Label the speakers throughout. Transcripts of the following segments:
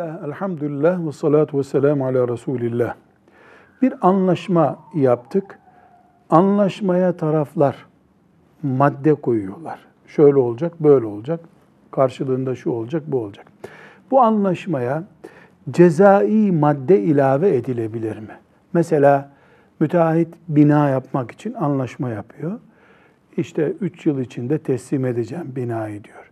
Speaker 1: Bismillah, elhamdülillah ve salatu ve selamu ala Resulillah. Bir anlaşma yaptık. Anlaşmaya taraflar madde koyuyorlar. Şöyle olacak, böyle olacak. Karşılığında şu olacak, bu olacak. Bu anlaşmaya cezai madde ilave edilebilir mi? Mesela müteahhit bina yapmak için anlaşma yapıyor. İşte üç yıl içinde teslim edeceğim binayı diyor.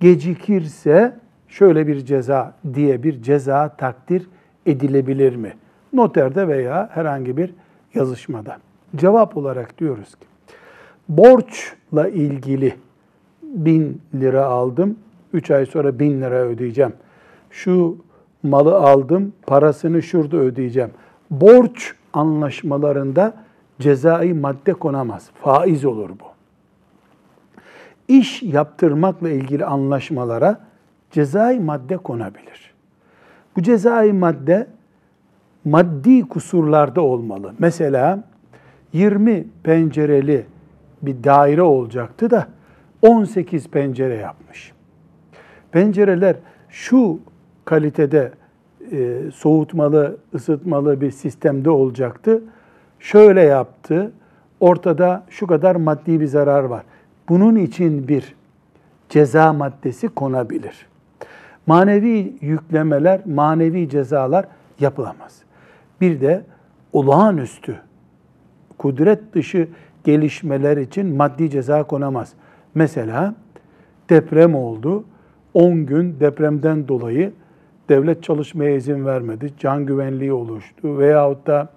Speaker 1: Gecikirse şöyle bir ceza diye bir ceza takdir edilebilir mi? Noterde veya herhangi bir yazışmada. Cevap olarak diyoruz ki, borçla ilgili bin lira aldım, üç ay sonra bin lira ödeyeceğim. Şu malı aldım, parasını şurada ödeyeceğim. Borç anlaşmalarında cezai madde konamaz. Faiz olur bu. İş yaptırmakla ilgili anlaşmalara cezai madde konabilir. Bu cezai madde maddi kusurlarda olmalı. Mesela 20 pencereli bir daire olacaktı da 18 pencere yapmış. Pencereler şu kalitede e, soğutmalı, ısıtmalı bir sistemde olacaktı. Şöyle yaptı. Ortada şu kadar maddi bir zarar var. Bunun için bir ceza maddesi konabilir. Manevi yüklemeler, manevi cezalar yapılamaz. Bir de olağanüstü, kudret dışı gelişmeler için maddi ceza konamaz. Mesela deprem oldu. 10 gün depremden dolayı devlet çalışmaya izin vermedi. Can güvenliği oluştu veyahut da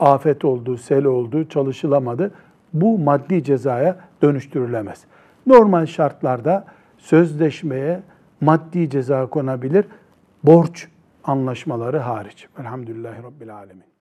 Speaker 1: afet oldu, sel oldu, çalışılamadı. Bu maddi cezaya dönüştürülemez. Normal şartlarda sözleşmeye maddi ceza konabilir. Borç anlaşmaları hariç. Elhamdülillahi Rabbil Alemin.